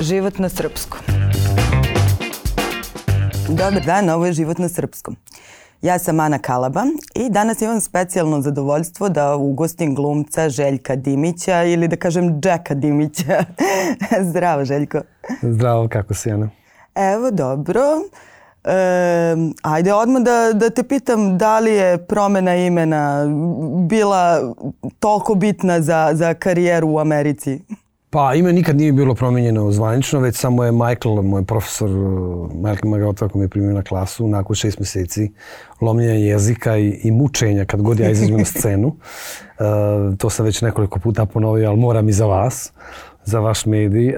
Život na srpskom. Dobar dan, ovo je Život na srpskom. Ja sam Ana Kalaba i danas imam specijalno zadovoljstvo da ugostim glumca Željka Dimića ili da kažem Jacka Dimića. Zdravo, Željko. Zdravo, kako si, Ana? Evo, dobro. E, ajde odmah da, da te pitam da li je promjena imena bila toliko bitna za, za karijeru u Americi? Pa ime nikad nije bilo promijenjeno zvanično, već samo je Michael, moj profesor, Michael Magota, koji je primio na klasu, nakon šest mjeseci lomljenja jezika i, i mučenja kad god ja izađem na scenu. Uh, to sam već nekoliko puta ponovio, ali moram i za vas, za vaš medij. Uh,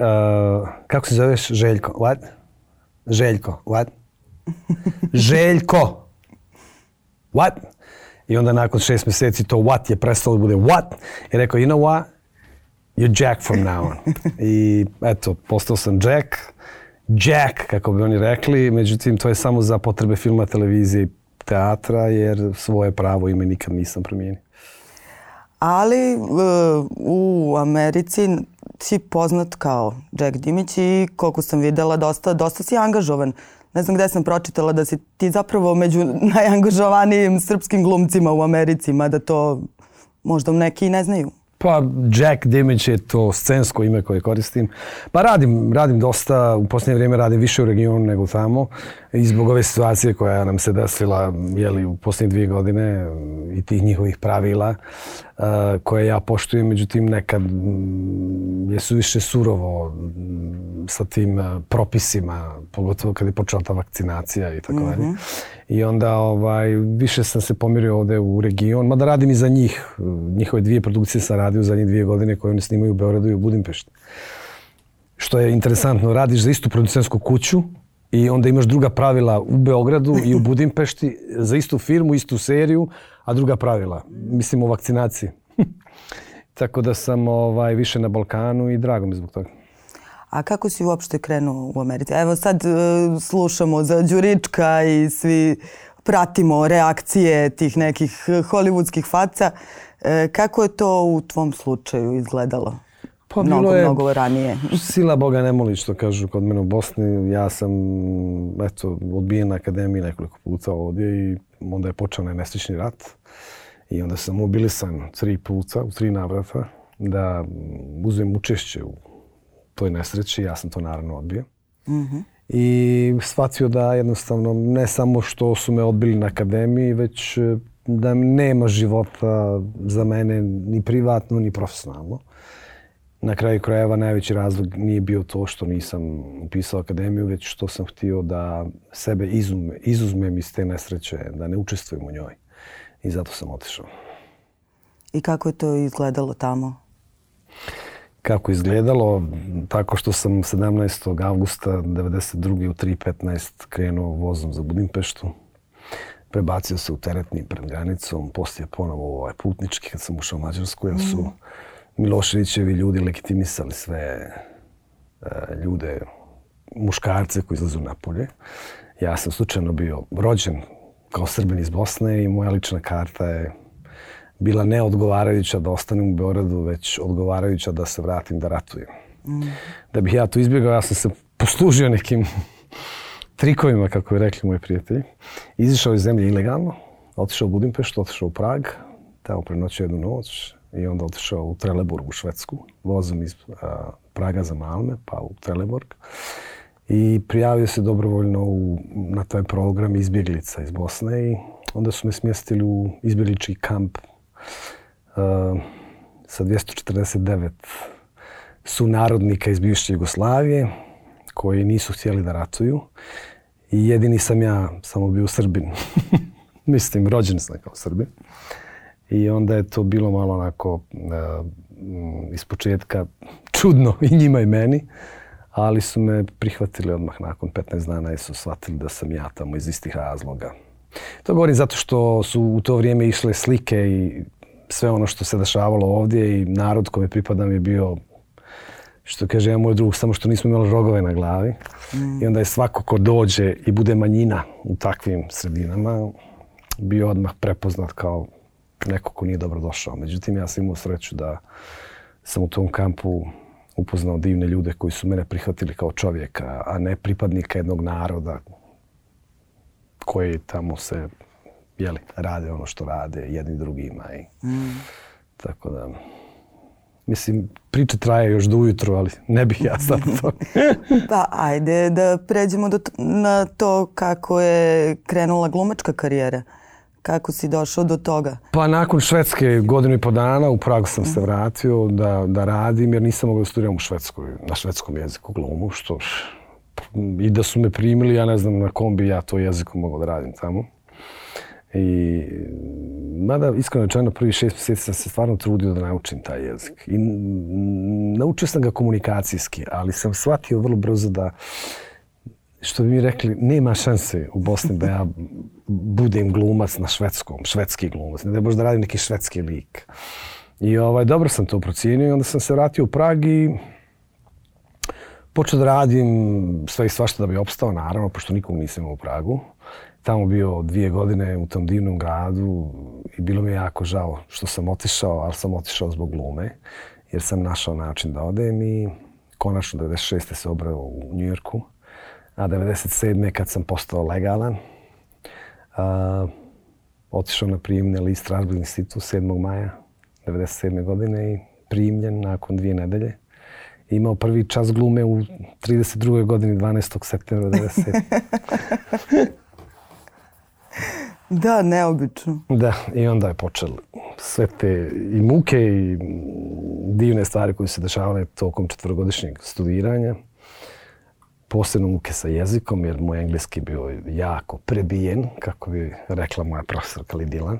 kako se zoveš? Željko. What? Željko. What? Željko. What? I onda nakon šest mjeseci to what je prestalo da bude what. I rekao, you know what? You're Jack from now on. I eto, postao sam Jack. Jack, kako bi oni rekli. Međutim, to je samo za potrebe filma, televizije i teatra, jer svoje pravo ime nikad nisam promijenio. Ali uh, u Americi si poznat kao Jack Dimić i koliko sam videla, dosta, dosta si angažovan. Ne znam gde sam pročitala da si ti zapravo među najangažovanijim srpskim glumcima u Americi, mada to možda neki ne znaju. Pa Jack Damage je to scensko ime koje koristim. Pa radim, radim dosta, u posljednje vrijeme radim više u regionu nego tamo. I zbog ove situacije koja nam se desila jeli, u posljednje dvije godine i tih njihovih pravila uh, koje ja poštujem, međutim nekad mm, je su više surovo mm, sa tim propisima, pogotovo kad je počela ta vakcinacija i tako dalje. Mm -hmm. I onda ovaj, više sam se pomirio ovde u region, mada radim i za njih. Njihove dvije produkcije sam radio za njih dvije godine koje oni snimaju u Beogradu i u Budimpešti. Što je interesantno, radiš za istu producensku kuću i onda imaš druga pravila u Beogradu i u Budimpešti za istu firmu, istu seriju, a druga pravila. Mislim o vakcinaciji. Tako da sam ovaj, više na Balkanu i drago mi zbog toga. A kako si uopšte krenuo u Americi? Evo sad e, slušamo za Đurička i svi pratimo reakcije tih nekih hollywoodskih faca. E, kako je to u tvom slučaju izgledalo? Pa mnogo, bilo je mnogo ranije. Sila Boga ne moli što kažu kod mene u Bosni. Ja sam eto, odbijen na akademiji nekoliko puta ovdje i onda je počeo na nesrećni rat. I onda sam mobilisan tri puta, u tri navrata, da uzmem učešće u toj nesreći, ja sam to naravno odbio. Mm -hmm. I shvatio da jednostavno ne samo što su me odbili na akademiji, već e, da nema života za mene ni privatno, ni profesionalno. Na kraju krajeva najveći razlog nije bio to što nisam upisao akademiju, već što sam htio da sebe izume, izuzmem iz te nesreće, da ne učestvujem u njoj. I zato sam otišao. I kako je to izgledalo tamo? kako izgledalo, tako što sam 17. augusta 1992. u 3.15 krenuo vozom za Budimpeštu. Prebacio se u teretni pred granicom, poslije ponovo ovaj putnički kad sam ušao u Mađarsku, jer su Miloševićevi ljudi legitimisali sve e, ljude, muškarce koji izlazu napolje. Ja sam slučajno bio rođen kao srbin iz Bosne i moja lična karta je bila neodgovarajuća da ostanem u Beogradu, već odgovarajuća da se vratim da ratujem. Mm. Da bih ja to izbjegao, ja sam se poslužio nekim trikovima, kako je rekli moji prijatelji. Izišao iz zemlje ilegalno, otišao u Budimpeštu, otišao u Prag, tamo prenoćio jednu noć i onda otišao u Trelleborg u Švedsku, vozom iz a, Praga za Malme, pa u Trelleborg. I prijavio se dobrovoljno u, na taj program izbjeglica iz Bosne i onda su me smjestili u izbjeglički kamp uh, sa 249 sunarodnika iz bivše Jugoslavije koji nisu htjeli da ratuju. I jedini sam ja samo bio Srbin. Mislim, rođen sam kao Srbin. I onda je to bilo malo onako uh, iz početka čudno i njima i meni. Ali su me prihvatili odmah nakon 15 dana i su shvatili da sam ja tamo iz istih razloga. To govorim zato što su u to vrijeme išle slike i sve ono što se dešavalo ovdje i narod kome pripadam je bio što kaže ja moj drug, samo što nismo imali rogove na glavi. Mm. I onda je svako ko dođe i bude manjina u takvim sredinama bio odmah prepoznat kao neko ko nije dobro došao. Međutim, ja sam imao sreću da sam u tom kampu upoznao divne ljude koji su mene prihvatili kao čovjeka, a ne pripadnika jednog naroda koji tamo se jeli, rade ono što rade jedni drugima. I, mm. Tako da, mislim, priča traje još do ujutru, ali ne bih ja sad to. pa ajde da pređemo do na to kako je krenula glumačka karijera. Kako si došao do toga? Pa nakon švedske godinu i po dana u Pragu sam se vratio da, da radim jer nisam mogao da studiram u švedskoj, na švedskom jeziku glumu, što i da su me primili, ja ne znam na kom bi ja to jeziku mogao da radim tamo. I, mada, iskreno rečeno, prvi šest mjeseci sam se stvarno trudio da naučim taj jezik. I naučio sam ga komunikacijski, ali sam shvatio vrlo brzo da, što bi mi rekli, nema šanse u Bosni da ja budem glumac na švedskom, švedski glumac, ne da možda radim neki švedski lik. I ovaj, dobro sam to procijenio i onda sam se vratio u Prag i počeo da radim sve i svašta da bi opstao, naravno, pošto nikog nisam u Pragu tamo bio dvije godine u tom divnom gradu i bilo mi je jako žao što sam otišao, ali sam otišao zbog glume, jer sam našao način da odem i konačno 96. se obrao u Njujorku, a 97. kad sam postao legalan, a, otišao na primjene list Strasbourg institut 7. maja 97. godine i primljen nakon dvije nedelje. Imao prvi čas glume u 32. godini 12. septembra 97. Da, neobično. Da, i onda je počelo sve te i muke i divne stvari koje se dešavale tokom četvrogodišnjeg studiranja. Posebno muke sa jezikom, jer moj engleski bio jako prebijen, kako bi rekla moja profesorka Lidilan.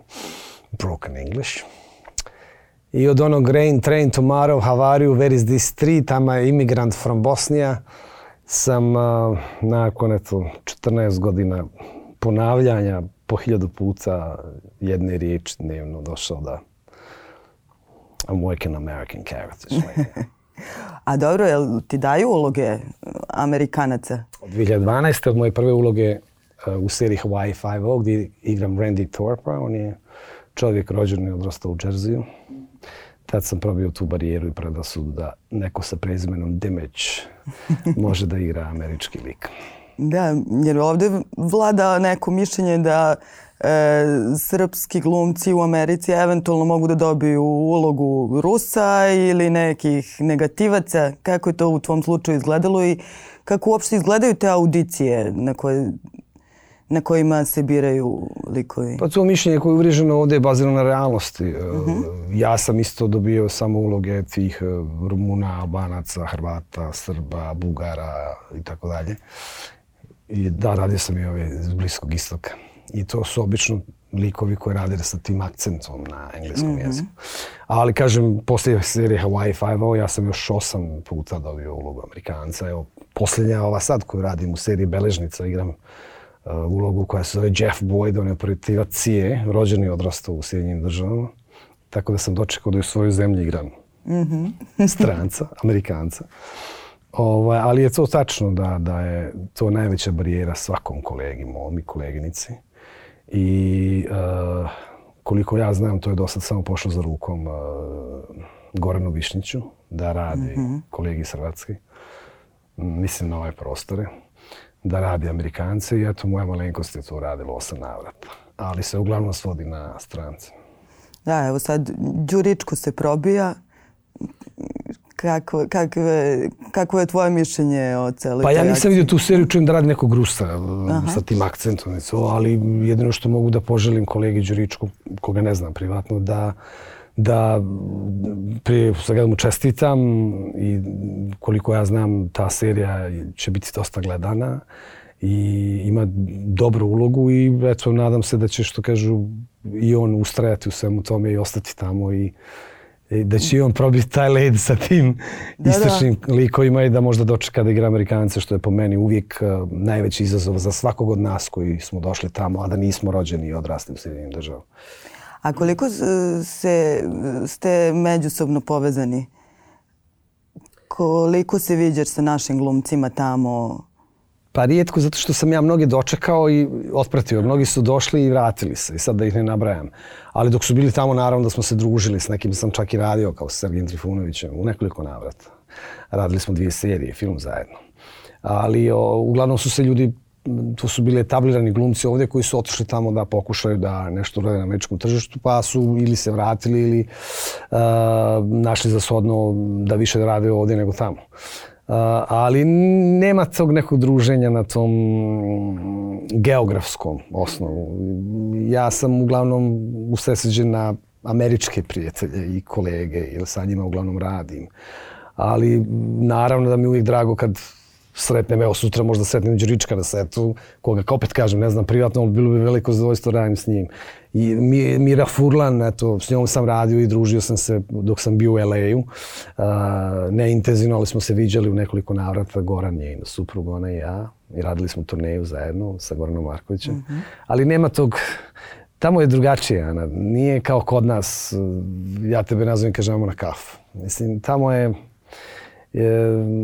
Broken English. I od onog Rain Train Tomorrow, Havariju, Where is this street, tamo je imigrant from Bosnija, sam uh, nakon eto, 14 godina ponavljanja po hiljadu puta jedne riječi dnevno došao da I'm working American characters. A dobro, jel ti daju uloge Amerikanaca? Od 2012. od moje prve uloge uh, u seriji Hawaii 5.0 gdje igram Randy Thorpe. On je čovjek rođen i odrastao u Jersey. Tad sam probio tu barijeru i predao su da neko sa prezimenom Dimage može da igra američki lik. Da, jer ovdje vlada neko mišljenje da e, srpski glumci u Americi eventualno mogu da dobiju ulogu Rusa ili nekih negativaca. Kako je to u tvom slučaju izgledalo i kako uopšte izgledaju te audicije na, koje, na kojima se biraju likovi? Pa to mišljenje koje je uvriženo ovdje je bazirano na realnosti. Uh mhm. -huh. Ja sam isto dobio samo uloge tih e, Rumuna, Albanaca, Hrvata, Srba, Bugara i tako dalje. I da, radio sam i ove iz Bliskog istoka. I to su obično likovi koji rade sa tim akcentom na engleskom mm -hmm. jeziku. Ali kažem, poslije serije Hawaii 5.0 ja sam još osam puta dobio ulogu Amerikanca. Evo, posljednja ova sad koju radim u seriji Beležnica, igram uh, ulogu koja se zove Jeff Boyd, on je operativac CIA, rođeni i odrastao u Sjedinjim državama. Tako da sam dočekao da u svojoj zemlji igram mm -hmm. stranca, Amerikanca. Ovaj, ali je to tačno da, da je to najveća barijera svakom kolegi, mom i koleginici. I uh, koliko ja znam, to je do sad samo pošlo za rukom uh, Goranu Višniću da radi mm -hmm. kolegi iz Hrvatske. Mislim na ove prostore. Da radi Amerikance i eto moja malenkost je to radila osam navrata. Ali se uglavnom svodi na strance. Da, evo sad Đuričko se probija kako, kako, kako je tvoje mišljenje o celoj Pa ja nisam vidio tu seriju, čujem da radi nekog Rusa Aha. sa tim akcentom, ali jedino što mogu da poželim kolegi Đuričku, koga ne znam privatno, da da prije svega mu čestitam i koliko ja znam ta serija će biti dosta gledana i ima dobru ulogu i eto nadam se da će što kažu i on ustrajati u svemu tome i ostati tamo i da će on probiti taj led sa tim da, istočnim da. likovima i da možda dočeka da igra Amerikance, što je po meni uvijek uh, najveći izazov za svakog od nas koji smo došli tamo, a da nismo rođeni i odrasli u Sjedinim državom. A koliko se, ste međusobno povezani? Koliko se viđaš sa našim glumcima tamo? Pa rijetko, zato što sam ja mnoge dočekao i otpratio. Mnogi su došli i vratili se. I sad da ih ne nabrajam. Ali dok su bili tamo, naravno da smo se družili. S nekim sam čak i radio, kao s Sergijem Trifunovićem, u nekoliko navrata. Radili smo dvije serije, film zajedno. Ali o, uglavnom su se ljudi to su bili etablirani glumci ovdje koji su otišli tamo da pokušaju da nešto urade na američkom tržištu, pa su ili se vratili ili uh, našli za shodno da više rade ovdje nego tamo. Ali nema tog nekog druženja na tom mm, geografskom osnovu. Ja sam uglavnom usreseđen na američke prijatelje i kolege, jer sa njima uglavnom radim. Ali naravno da mi uvijek drago kad sretnem, evo sutra možda sretnem Đurička na setu, koga kao opet kažem, ne znam privatno, ali bilo bi veliko zadovoljstvo radim s njim. I Mira Furlan, eto, s njom sam radio i družio sam se dok sam bio u LA-u. Uh, ne intenzivno, ali smo se viđali u nekoliko navrata, Goran je i suprug, ona i ja. I radili smo turneju zajedno sa Goranom Markovićem. Mm -hmm. Ali nema tog, tamo je drugačije, Ana. Nije kao kod nas, ja tebe nazovem, kažemo na kafu. Mislim, tamo je,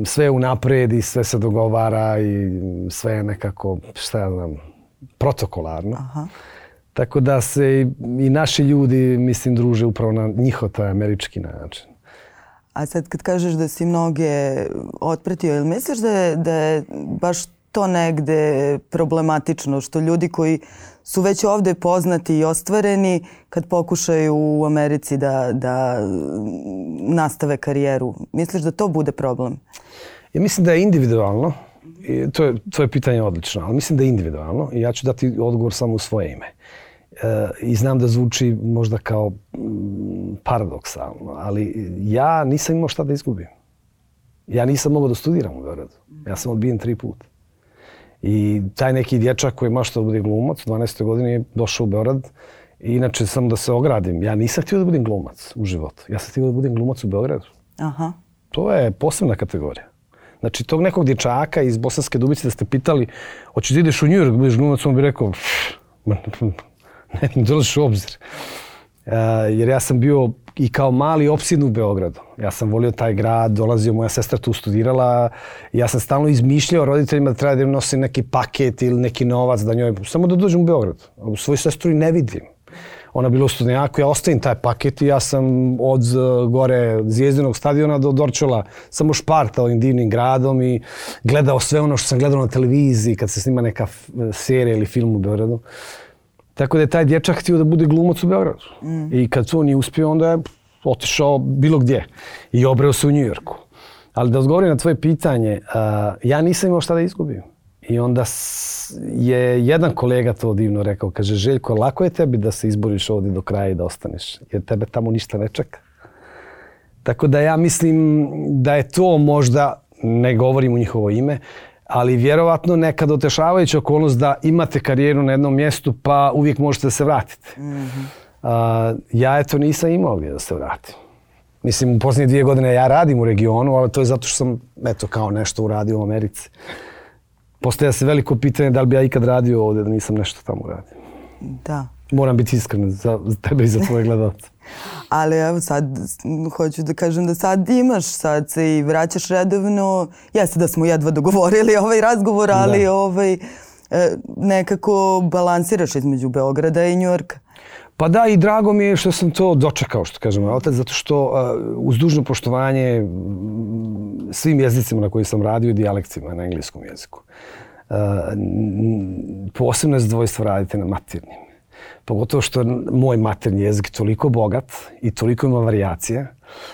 sve je unapred i sve se dogovara i sve je nekako, šta ja znam, protokolarno. Aha. Tako da se i naši ljudi, mislim, druže upravo na njihov taj američki način. A sad kad kažeš da si mnoge otpratio, ili misliš da je, da je baš to negde problematično, što ljudi koji su već ovde poznati i ostvareni kad pokušaju u Americi da, da mm, nastave karijeru. Misliš da to bude problem? Ja mislim da je individualno. I to, je, to je pitanje odlično, ali mislim da je individualno i ja ću dati odgovor samo u svoje ime. E, I znam da zvuči možda kao mm, paradoksalno, ali ja nisam imao šta da izgubim. Ja nisam mogao da studiram u Beogradu. Ja sam odbijen tri puta. I taj neki dječak koji mašta da bude glumac, u 12. godini je došao u Beograd. I inače sam da se ogradim. Ja nisam htio da budem glumac u životu. Ja sam htio da budem glumac u Beogradu. Aha. To je posebna kategorija. Znači, tog nekog dječaka iz Bosanske Dubice da ste pitali, hoćeš da ideš u New York, budeš glumac, on bi rekao, ne, ne dolaziš u obzir. Eh, jer ja sam bio i kao mali opsin u Beogradu. Ja sam volio taj grad, dolazio, moja sestra tu studirala. Ja sam stalno izmišljao roditeljima da treba da im nosim neki paket ili neki novac da njoj... Samo da dođem u Beograd. U svoju sestru i ne vidim. Ona bila u studenjaku, ja ostavim taj paket i ja sam od eh, gore Zvijezdinog stadiona do Dorčola samo špartao ovim divnim gradom i gledao sve ono što sam gledao na televiziji kad se snima neka serija ili film u Beogradu. Tako da je taj dječak htio da bude glumac u Beogradu. Mm. I kad to nije uspio, onda je otišao bilo gdje i obreo se u Njujorku. Ali da odgovorim na tvoje pitanje, uh, ja nisam imao šta da izgubim. I onda je jedan kolega to divno rekao, kaže Željko, lako je tebi da se izboriš ovdje do kraja i da ostaneš, jer tebe tamo ništa ne čeka. Tako da ja mislim da je to možda, ne govorim u njihovo ime, ali vjerovatno neka dotešavajuća okolnost da imate karijeru na jednom mjestu pa uvijek možete da se vratite. Mm -hmm. uh, ja eto nisam imao gdje da se vratim. Mislim, u posljednje dvije godine ja radim u regionu, ali to je zato što sam eto kao nešto uradio u Americi. Postoja se veliko pitanje da li bi ja ikad radio ovdje da nisam nešto tamo uradio. Da. Moram biti iskren za tebe i za tvoje gledalce. Ali evo sad, hoću da kažem da sad imaš, sad se i vraćaš redovno. Jeste da smo jedva dogovorili ovaj razgovor, ali da. ovaj, e, nekako balansiraš između Beograda i Njorka. Pa da, i drago mi je što sam to dočekao, što kažem, otac, zato što uh, uz dužno poštovanje svim jezicima na koji sam radio i dijalektima na engleskom jeziku, uh, posebno je zadovoljstvo raditi na maternim. Pogotovo što moj maternji jezik toliko bogat i toliko ima variacije.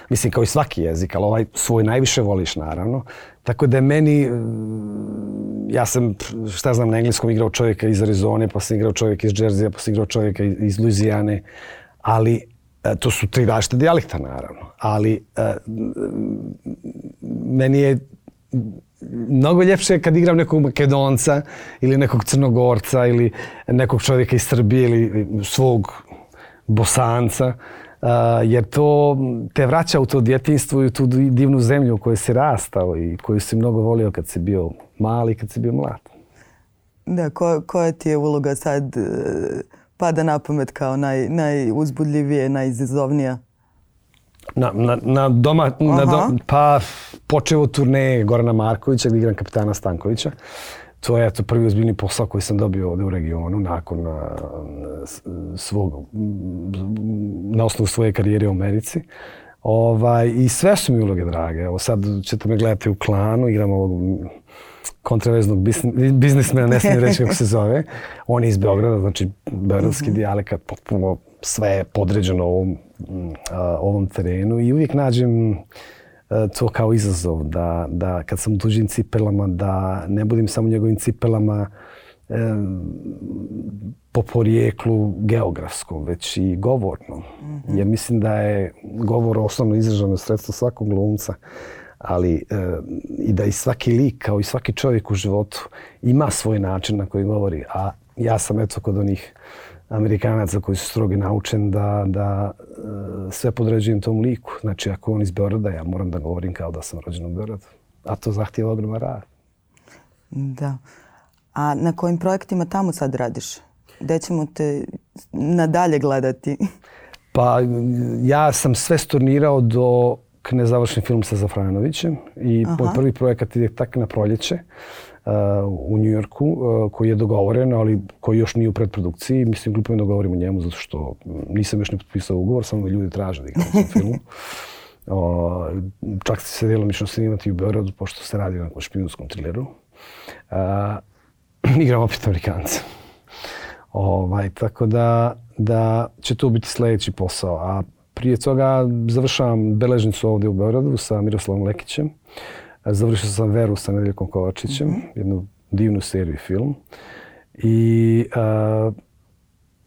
Mislim, kao i svaki jezik, ali ovaj svoj najviše voliš, naravno. Tako da meni, mm, ja sam, šta znam, na engleskom igrao čovjeka iz Arizone, pa sam igrao čovjeka iz Džerzija, pa sam igrao čovjeka iz Luizijane. Ali e, to su tri različite dijalekta, naravno. Ali e, meni je mnogo ljepše kad igram nekog Makedonca ili nekog Crnogorca ili nekog čovjeka iz Srbije ili svog Bosanca. Uh, jer to te vraća u to djetinstvo i u tu divnu zemlju u kojoj si rastao i koju si mnogo volio kad si bio mali i kad si bio mlad. Da, ko, koja ti je uloga sad e, pada na pamet kao naj, najuzbudljivije, najizazovnija? Na, na, na doma, na do, pa počeo turneje Gorana Markovića gdje igram kapitana Stankovića. to je to prvi ozbiljni posao koji sam dobio ovde u regionu nakon a, svog, na osnovu svoje karijere u Americi. Ovaj, I sve su mi uloge drage. Evo sad ćete me gledati u klanu, igram ovog kontraveznog biznismena, ne smijem reći kako se zove. On je iz Beograda, znači beogradski mm -hmm. dijalekat, potpuno sve je podređeno ovom, a, ovom terenu i uvijek nađem to kao izazov, da, da kad sam u tuđim cipelama, da ne budem samo njegovim cipelama e, po porijeklu geografskom, već i govornom. Mm -hmm. Jer mislim da je govor osnovno izraženo sredstvo svakog glumca, ali e, i da i svaki lik, kao i svaki čovjek u životu, ima svoj način na koji govori. A ja sam eto kod onih Amerikanaca koji su strogi naučen da, da e, sve podređujem tom liku. Znači, ako on iz Beograda, ja moram da govorim kao da sam rođen u Beogradu. A to zahtijeva ogroman rad. Da. A na kojim projektima tamo sad radiš? Gde ćemo te nadalje gledati? Pa ja sam sve stornirao do ne završen film sa Zafranovićem i Aha. prvi projekat ide tak na proljeće u Njujorku uh, koji je dogovoren, ali koji još nije u predprodukciji. Mislim, glupo je da govorim o njemu zato što nisam još ne potpisao ugovor, samo ljudi traže da igram u filmu. O, čak se delo mišno snimati u Beogradu, pošto se radi o špijunskom trileru. A, igram opet Amerikanca. Ovaj, tako da, da će to biti sljedeći posao. A prije toga završavam beležnicu ovdje u Beogradu sa Miroslavom Lekićem. Završio sam Veru sa Nedeljkom Kovačićem, mm -hmm. jednu divnu seriju film. I a,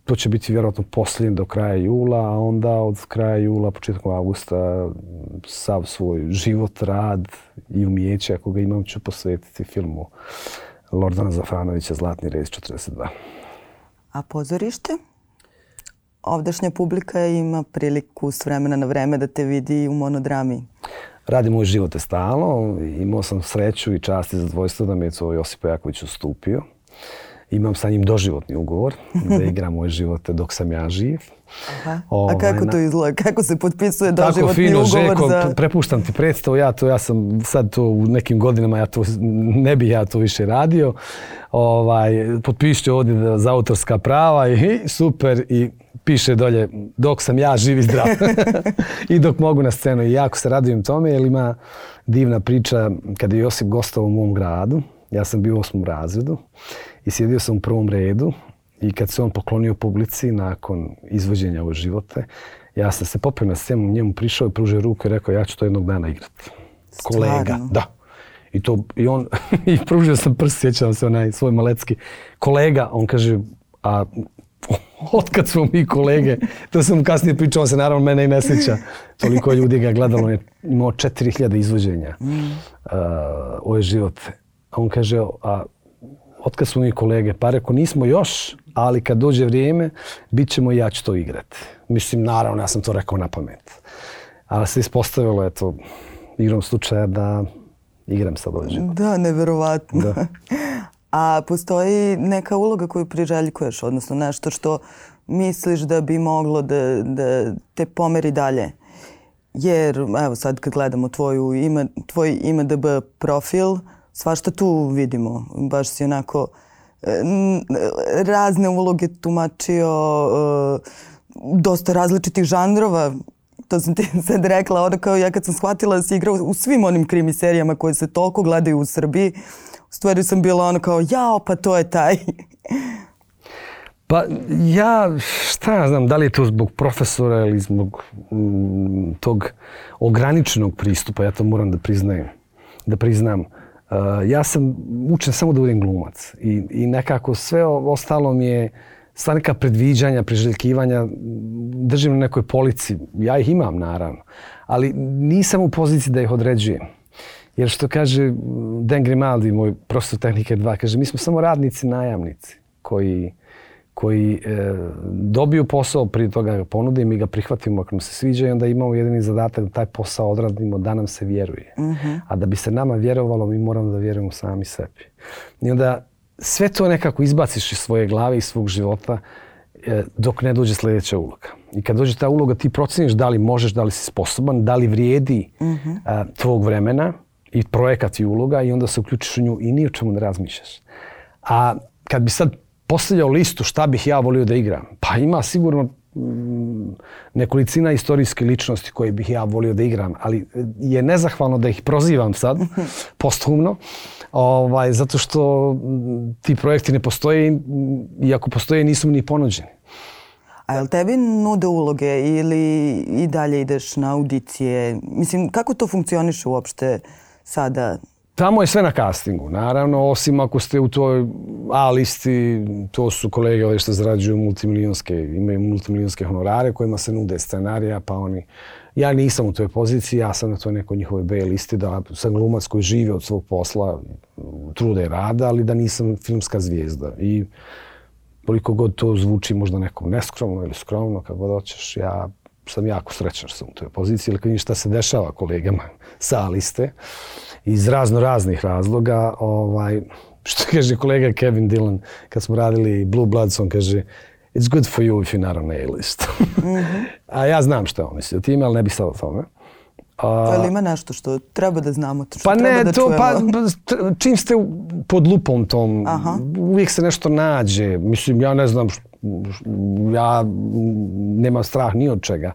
to će biti vjerojatno posljednji do kraja jula, a onda od kraja jula, početkom augusta, sav svoj život, rad i umijeće, ako ga imam, ću posvetiti filmu Lordana Zafranovića Zlatni rejs 42. A pozorište? Ovdašnja publika ima priliku s vremena na vreme da te vidi u monodrami. Radim moj život je stalno. Imao sam sreću i čast i zadvojstvo da mi je to Josip Jaković ustupio. Imam sa njim doživotni ugovor da igram moj život dok sam ja živ. Aha. Ovaj, A kako to izgleda? Kako se potpisuje doživotni fino, ugovor Žeko, za... prepuštam ti predstavu. Ja, to, ja sam sad to u nekim godinama, ja to, ne bih ja to više radio. Ovaj, potpišću ovdje za autorska prava i super. I piše dolje dok sam ja živ i zdrav i dok mogu na scenu. I jako se radujem tome jer ima divna priča kada je Josip gostao u mom gradu. Ja sam bio u osmom razredu i sjedio sam u prvom redu i kad se on poklonio publici nakon izvođenja ove živote, ja sam se popio na scenu, njemu prišao i pružio ruku i rekao ja ću to jednog dana igrati. Kolega, da. I, to, i on, i pružio sam prst, sjećam se onaj svoj malecki. Kolega, on kaže, a otkad smo mi kolege, to sam kasnije pričao, on se naravno mene i ne sjeća. Toliko ljudi ga gledalo, je imao 4000 izvođenja mm. uh, ove živote. A on kaže, a otkad smo mi kolege, pa reko nismo još, ali kad dođe vrijeme, bit ćemo i ja ću to igrati. Mislim, naravno, ja sam to rekao na pamet. Ali se ispostavilo, eto, igrom slučaja da igram sad ove živote. Da, neverovatno. Da. A postoji neka uloga koju priželjkuješ, odnosno nešto što misliš da bi moglo da, da te pomeri dalje? Jer, evo sad kad gledamo tvoju ima, tvoj IMDB profil, svašta tu vidimo. Baš si onako e, e, razne uloge tumačio, e, dosta različitih žanrova. To sam ti sad rekla, ono kao ja kad sam shvatila da si igrao u svim onim krimi serijama koje se toliko gledaju u Srbiji, u stvari sam bila ono kao, jao, pa to je taj. Pa ja, šta ja znam, da li je to zbog profesora ili zbog m, tog ograničenog pristupa, ja to moram da priznajem, da priznam. Uh, Eh, ja sam učen samo da budem glumac i, i nekako sve ostalo mi je sva neka predviđanja, priželjkivanja, držim na nekoj polici. Ja ih imam, naravno, ali nisam u poziciji da ih određujem. Jer što kaže Dan Grimaldi, moj profesor tehnike 2, kaže mi smo samo radnici, najamnici koji, koji e, dobiju posao, prije toga ga ponude i mi ga prihvatimo ako nam se sviđa i onda imamo jedini zadatak da taj posao odradimo da nam se vjeruje. Uh mhm. -huh. A da bi se nama vjerovalo, mi moramo da vjerujemo sami sebi. I onda sve to nekako izbaciš iz svoje glave i svog života e, dok ne dođe sljedeća uloga. I kad dođe ta uloga, ti proceniš da li možeš, da li si sposoban, da li vrijedi uh -huh. a, tvog vremena, i projekat i uloga i onda se uključiš u nju i ni o čemu ne razmišljaš. A kad bi sad postavljao listu šta bih ja volio da igram, pa ima sigurno mm, nekolicina istorijske ličnosti koje bih ja volio da igram, ali je nezahvalno da ih prozivam sad, posthumno, ovaj, zato što mm, ti projekti ne postoje i ako postoje nisu mi ni ponuđeni. A jel tebi nude uloge ili i dalje ideš na audicije? Mislim, kako to funkcioniše uopšte sada? Tamo je sve na castingu, naravno, osim ako ste u toj A listi, to su kolege ovdje što zarađuju multimilijonske, imaju multimilijonske honorare kojima se nude scenarija, pa oni... Ja nisam u toj poziciji, ja sam na toj nekoj njihovoj B listi, da sam glumac koji žive od svog posla, trude i rada, ali da nisam filmska zvijezda. I koliko god to zvuči možda nekom neskromno ili skromno, kako god hoćeš, ja sam jako srećan što sam u toj poziciji, ili kad vidim šta se dešava kolegama sa liste, iz razno raznih razloga, ovaj, što kaže kolega Kevin Dillon, kad smo radili Blue Bloods, on kaže, it's good for you if you're not on A-list. Mm -hmm. A ja znam što je on misli time, ali ne bih sad o tome. A... Ali ima nešto što treba da znamo, što pa treba ne, da to, pa, čujemo. Pa čim ste pod lupom tom, Aha. uvijek se nešto nađe. Mislim, ja ne znam, ja nemam strah ni od čega.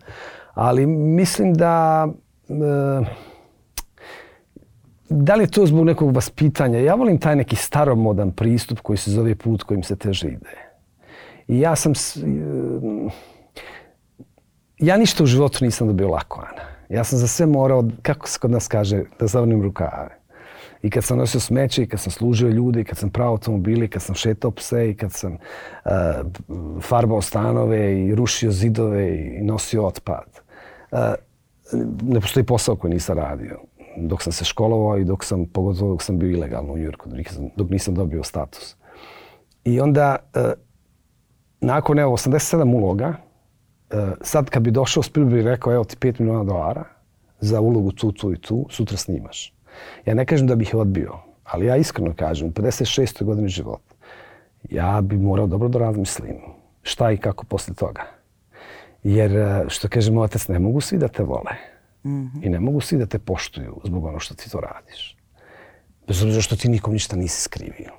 Ali mislim da... E, da li je to zbog nekog vaspitanja? Ja volim taj neki staromodan pristup koji se zove put kojim se teže ide. I ja sam... E, ja ništa u životu nisam dobio lako, Ana. Ja sam za sve morao, kako se kod nas kaže, da zavrnim rukave. I kad sam nosio smeće, i kad sam služio ljude, i kad sam pravo automobili, i kad sam šetao pse, i kad sam uh, farbao stanove, i rušio zidove, i nosio otpad. Uh, ne postoji posao koji nisam radio. Dok sam se školovao i dok sam, pogotovo dok sam bio ilegalno u Njurku, dok nisam, dok nisam dobio status. I onda, e, nakon evo, 87 uloga, e, sad kad bi došao Spielberg i rekao evo ti 5 miliona dolara za ulogu tu, tu i tu, sutra snimaš. Ja ne kažem da bih je odbio, ali ja iskreno kažem, u 56. godini života, ja bi morao dobro da razmislim šta i kako posle toga. Jer, e, što kaže moj otac, ne mogu svi da te vole. Mm -hmm. I ne mogu svi da te poštuju zbog ono što ti to radiš. Bez obzira što ti nikom ništa nisi skrivio.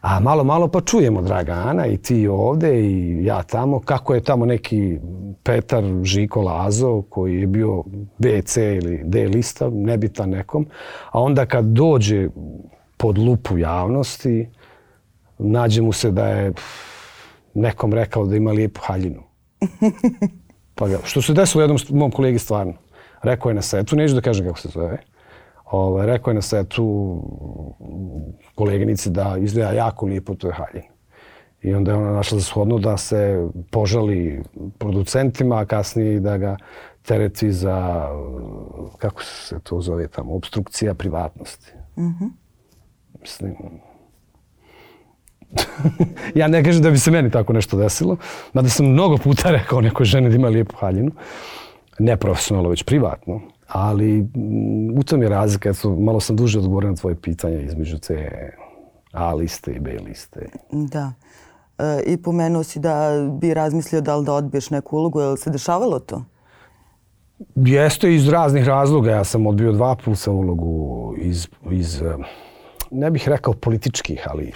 A malo, malo pa čujemo, draga Ana, i ti ovde i ja tamo, kako je tamo neki Petar Žiko Lazo, koji je bio B, C ili D lista, nebitan nekom. A onda kad dođe pod lupu javnosti, nađe mu se da je nekom rekao da ima lijepu haljinu. Pa ga, što se desilo jednom mom kolegi stvarno. Rekao je na setu, neću da kažem kako se zove. Ovaj, rekao je na setu koleginici da izgleda jako lijepo to je haljin. I onda je ona našla za shodno da se požali producentima, a kasnije da ga tereti za, kako se to zove tamo, obstrukcija privatnosti. Mm -hmm. Mislim, ja ne kažem da bi se meni tako nešto desilo, mada sam mnogo puta rekao nekoj ženi da ima lijepu haljinu, ne profesionalno, već privatno. Ali mm, u tom je razlika, eto, malo sam duže odgovorio na tvoje pitanje između te A liste i B liste. Da. E, I pomenuo si da bi razmislio da li da odbiješ neku ulogu. Je li se dešavalo to? Jeste iz raznih razloga. Ja sam odbio dva puta ulogu iz, iz e, ne bih rekao političkih, ali e,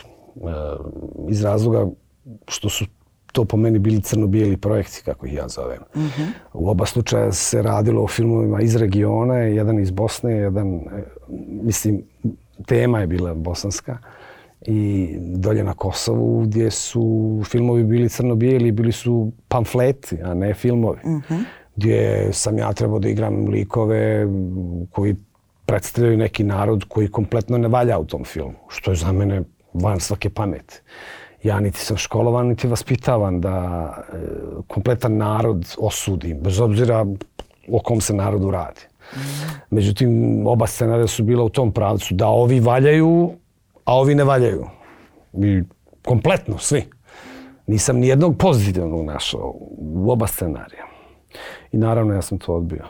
iz razloga što su to po meni bili crno-bijeli projekti, kako ih ja zovem. Mm -hmm. U oba slučaja se radilo o filmovima iz regiona, jedan iz Bosne, jedan, e, mislim, tema je bila bosanska i dolje na Kosovu gdje su filmovi bili crno-bijeli, bili su pamfleti, a ne filmovi. Mm -hmm. Gdje sam ja trebao da igram likove koji predstavljaju neki narod koji kompletno ne valja u tom filmu, što je za mene van svake pameti ja niti sam školovan, niti vaspitavan da e, kompletan narod osudim, bez obzira o kom se narodu radi. Međutim, oba scenarija su bila u tom pravcu da ovi valjaju, a ovi ne valjaju. I kompletno, svi. Nisam ni jednog pozitivnog našao u oba scenarija. I naravno ja sam to odbio.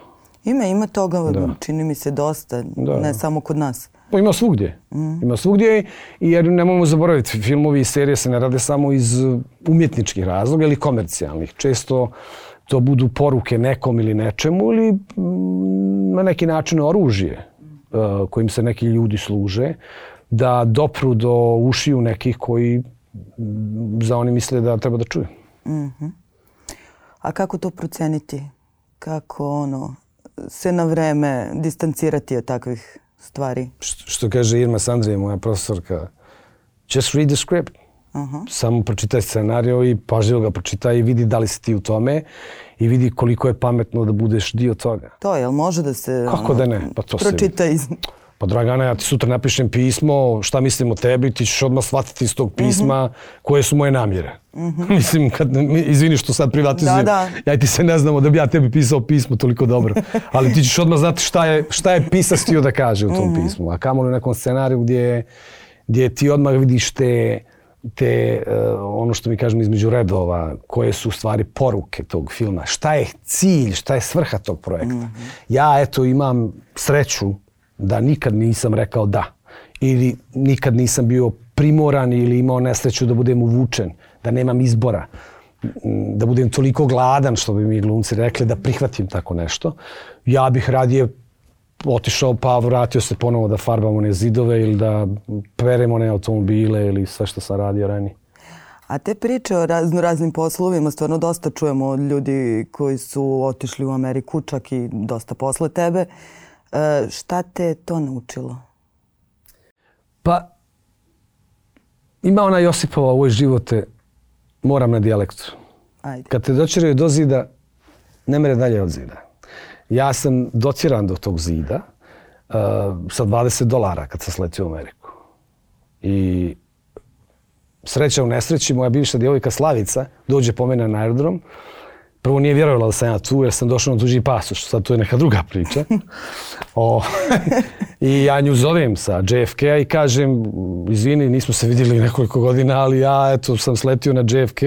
Ima, ima toga, da. čini mi se dosta, da. ne samo kod nas. Pa ima svugdje. Mm. Ima svugdje jer nemojmo zaboraviti, filmovi i serije se ne rade samo iz umjetničkih razloga ili komercijalnih. Često to budu poruke nekom ili nečemu ili mm, na neki način oružje uh, kojim se neki ljudi služe, da dopru do ušiju nekih koji mm, za oni misle da treba da čuju. Mm -hmm. A kako to proceniti? Kako ono, se na vreme distancirati od takvih stvari? Što, kaže Irma Sandrija, moja profesorka, just read the script. Uh -huh. Samo pročitaj scenariju i pažljivo ga pročitaj i vidi da li si ti u tome i vidi koliko je pametno da budeš dio toga. To je, jel može da se Kako ono, da ne? Pa to pročita iz... Pa Dragana, ja ti sutra napišem pismo, šta mislim o tebi, ti ćeš odmah shvatiti iz tog pisma uh -huh. koje su moje namjere. Uh -huh. mislim, kad, izvini što sad privatizujem, da, da. ja ti se ne znamo da bi ja tebi pisao pismo toliko dobro. Ali ti ćeš odmah znati šta je, šta je pisac htio da kaže u tom uh -huh. pismu. A kamo u nekom scenariju gdje, gdje ti odmah vidiš te, te uh, ono što mi kažemo između redova, koje su u stvari poruke tog filma. Šta je cilj, šta je svrha tog projekta. Uh -huh. Ja eto imam sreću da nikad nisam rekao da. Ili nikad nisam bio primoran ili imao nesreću da budem uvučen, da nemam izbora, da budem toliko gladan, što bi mi glumci rekli, da prihvatim tako nešto. Ja bih radije otišao pa vratio se ponovo da farbamo one zidove ili da peremo one automobile ili sve što sam radio ranije. A te priče o razno raznim poslovima stvarno dosta čujemo od ljudi koji su otišli u Ameriku, čak i dosta posle tebe. Uh, šta te to naučilo? Pa, ima ona Josipova u ovoj živote, moram na dijalektu. Ajde. Kad te dočeraju do zida, ne mere dalje od zida. Ja sam dociran do tog zida uh, sa 20 dolara kad sam sletio u Ameriku. I sreća u nesreći, moja bivša djevojka Slavica dođe po mene na aerodrom, prvo nije vjerovala da sam ja tu jer sam došao na tuđi pasoš, sad to je neka druga priča. o, I ja nju zovem sa JFK i kažem, izvini, nismo se vidjeli nekoliko godina, ali ja eto sam sletio na JFK,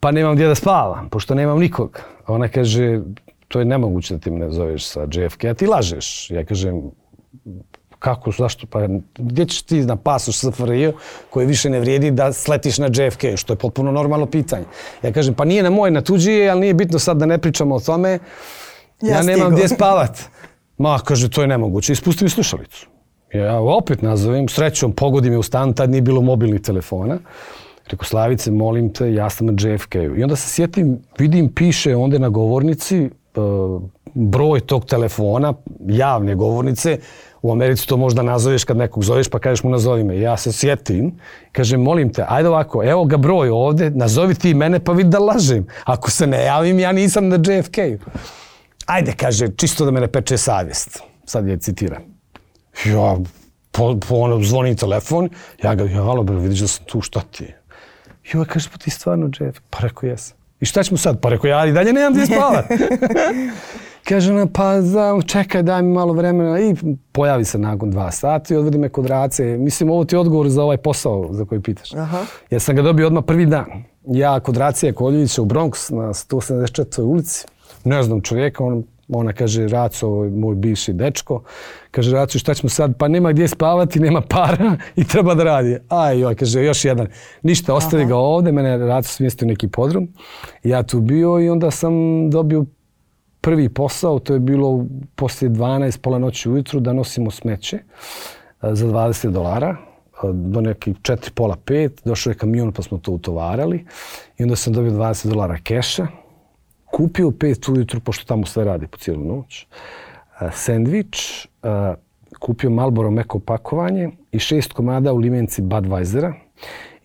pa nemam gdje da spavam, pošto nemam nikog. Ona kaže, to je nemoguće da ti me zoveš sa JFK, a ti lažeš. Ja kažem, kako, zašto, pa gdje ćeš ti na pasoš SFRJ koji više ne vrijedi da sletiš na JFK, što je potpuno normalno pitanje. Ja kažem, pa nije na moj, na tuđi ali nije bitno sad da ne pričamo o tome. Ja, ja nemam gdje spavat. Ma, kaže, to je nemoguće. Ispusti mi slušalicu. Ja opet nazovem, srećom, pogodim je u stan, tad nije bilo mobilnih telefona. Rekao, Slavice, molim te, ja sam na JFK-u. I onda se sjetim, vidim, piše onda na govornici, uh, broj tog telefona, javne govornice, u Americi to možda nazoveš kad nekog zoveš pa kažeš mu nazovi me. Ja se sjetim, kažem molim te, ajde ovako, evo ga broj ovde, nazovi ti mene pa vidi da lažem. Ako se ne javim, ja nisam na JFK-u. Ajde, kaže, čisto da me ne peče savjest. Sad je citiram. Ja, po, po ono, zvoni telefon, ja ga, ja, alo, bro, vidiš da sam tu, šta ti je? Jo, ovaj kaže, pa ti stvarno JFK? Pa rekao, jesam. I šta ćemo sad? Pa rekao, ja i dalje nemam gdje spavat. Kaže ona, pa da, čekaj, daj mi malo vremena. I pojavi se nakon dva sata i odvodi me kod Race. Mislim, ovo ti je odgovor za ovaj posao za koji pitaš. Aha. Ja sam ga dobio odmah prvi dan. Ja kod Racije Koljevića u Bronx na 174. ulici. Ne znam čovjeka, on, ona kaže, Raco, moj bivši dečko. Kaže, Raco, šta ćemo sad? Pa nema gdje spavati, nema para i treba da radi. Aj, joj, kaže, još jedan. Ništa, ostavi Aha. ga ovde. Mene Raco smjestio neki podrum. Ja tu bio i onda sam dobio prvi posao, to je bilo poslije 12, pola noći ujutru, da nosimo smeće e, za 20 dolara e, do nekih 4, pola 5. Došao je kamion pa smo to utovarali. I onda sam dobio 20 dolara keša. Kupio 5 ujutru, pošto tamo sve radi po cijelu noć. E, sandvič, kupio Malboro meko pakovanje i šest komada u limenci Budweisera.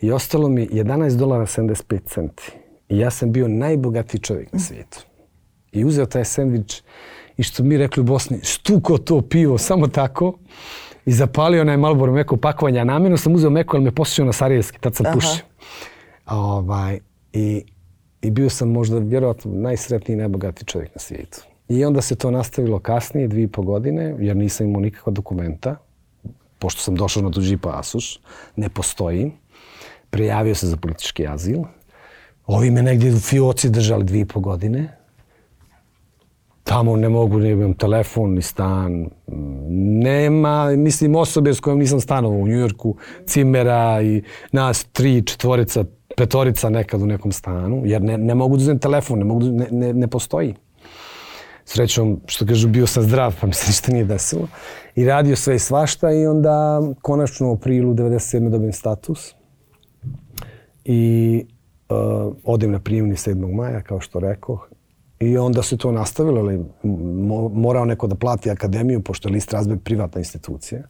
I ostalo mi 11 dolara 75 centi. I ja sam bio najbogatiji čovjek na svijetu i uzeo taj sandvič i što mi rekli u Bosni, stuko to pivo, samo tako. I zapalio onaj Malboro meko pakovanje. A namjerno sam uzeo meko, ali me posjećao na Sarijevski, tad sam pušio. Ovaj, i, I bio sam možda vjerojatno najsretniji i najbogatiji čovjek na svijetu. I onda se to nastavilo kasnije, dvije i po godine, jer nisam imao nikakva dokumenta. Pošto sam došao na tuđi pasuš, ne postoji. Prijavio se za politički azil. Ovi me negdje u fioci držali dvije i po godine tamo ne mogu, ne imam telefon, ni stan. Nema, mislim, osobe s kojom nisam stanovao u Njujorku, cimera i nas tri, četvorica, petorica nekad u nekom stanu, jer ne, ne mogu da uzem telefon, ne, mogu, ne, ne, ne postoji. Srećom, što kažu, bio sam zdrav, pa mi se ništa nije desilo. I radio sve i svašta i onda konačno u aprilu 97. dobijem status. I uh, odem na prijemni 7. maja, kao što rekoh, I onda se to nastavilo, ali morao neko da plati akademiju, pošto je List Razbeg privatna institucija.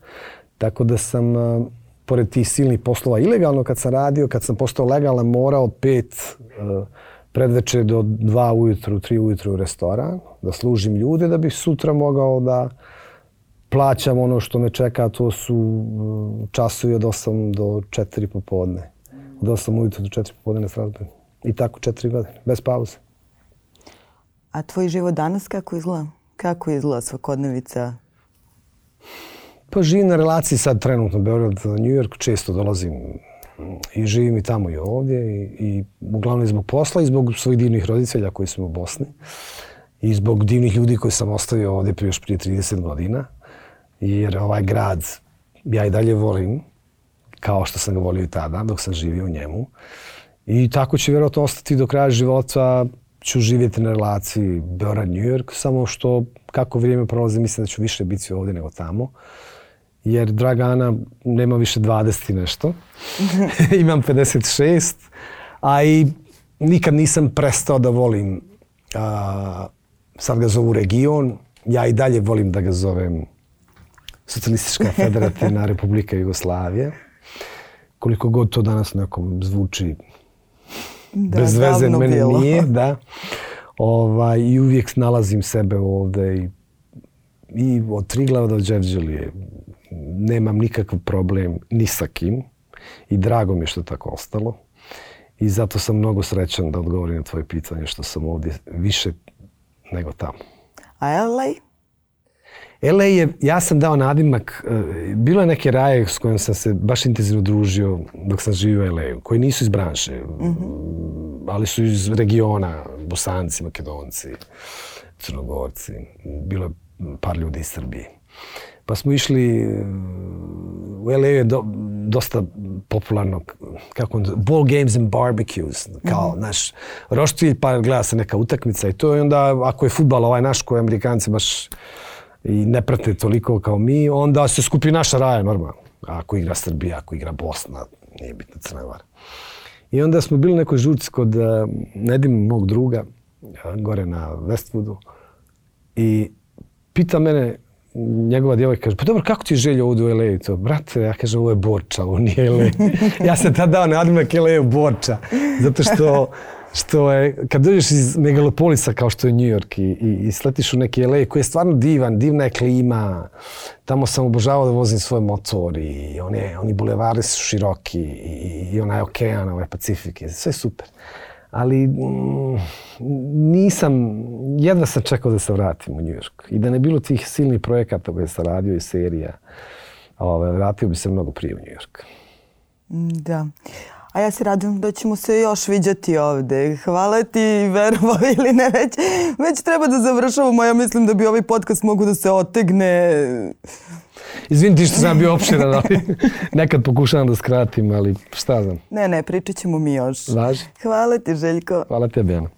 Tako da sam, uh, pored tih silnih poslova ilegalno kad sam radio, kad sam postao legalan, morao pet uh, predveče do dva ujutru, tri ujutru u restoran, da služim ljude, da bih sutra mogao da plaćam ono što me čeka, to su e, časovi od 8 do 4 popodne. Od 8 ujutru do 4 popodne na Strasbourg. I tako četiri godine, bez pauze. A tvoj život danas kako izgleda? Kako izgleda svakodnevica? Pa živim na relaciji sad trenutno Beograd, New York, često dolazim i živim i tamo i ovdje i, i uglavnom zbog posla i zbog svojih divnih roditelja koji su u Bosni i zbog divnih ljudi koji sam ostavio ovdje prije još prije 30 godina jer ovaj grad ja i dalje volim kao što sam ga volio i tada dok sam živio u njemu i tako će vjerojatno ostati do kraja života ću živjeti na relaciji Beograd-New York samo što kako vrijeme prolazi mislim da ću više biti ovdje nego tamo jer Dragana nema više 20 i nešto. Imam 56, a i nikad nisam prestao da volim, a, sad ga zovu region, ja i dalje volim da ga zovem Socialistička federativna republika Jugoslavije. Koliko god to danas nekom zvuči da, bez veze, meni bilo. nije. Da. Ovaj, I uvijek nalazim sebe ovde i, i od Triglava do Đevđelije nemam nikakav problem ni sa kim i drago mi je što tako ostalo. I zato sam mnogo srećan da odgovorim na tvoje pitanje što sam ovdje više nego tamo. A LA? LA je, ja sam dao nadimak, e, bilo je neke raje s kojim sam se baš intenzivno družio dok sam živio u LA, koji nisu iz branše, mm -hmm. ali su iz regiona, Bosanci, Makedonci, Crnogorci, bilo je par ljudi iz Srbije. Pa smo išli, u LA je do, dosta popularno, kako on, ball games and barbecues, kao mm -hmm. naš roštilj, pa gleda se neka utakmica i to. I onda, ako je futbal ovaj naš, koji Amerikanci baš i ne prate toliko kao mi, onda se skupi naša raja normalno. Ako igra Srbija, ako igra Bosna, nije bitno Crna Gora. I onda smo bili u nekoj žurci kod uh, Nedim, mog druga, eh, gore na Westwoodu. I pita mene, njegova djevojka kaže, pa dobro, kako ti je želja ovdje u LA? To, brate, ja kažem, ovo je Borča, ovo nije LA. ja sam tada dao nadimak LA u Borča. Zato što, što je, kad dođeš iz megalopolisa kao što je New York i, i, i sletiš u neki LA koji je stvarno divan, divna je klima. Tamo sam obožavao da vozim svoj motor i one, oni bulevari su široki i, i onaj okean, ovaj Pacifik, sve super ali mm, nisam, jedva sam čekao da se vratim u New York. I da ne bilo tih silnih projekata koje sam radio i serija, ove, vratio bi se mnogo prije u New York. Da. A ja se radim da ćemo se još viđati ovde. Hvala ti, verovo ili ne, već, već treba da završavamo. Ja mislim da bi ovaj podcast mogu da se otegne Izvini ti što sam bio opširan, ali nekad pokušavam da skratim, ali šta znam. Ne, ne, pričat ćemo mi još. Važi. Hvala ti, Željko. Hvala ti, Bjana.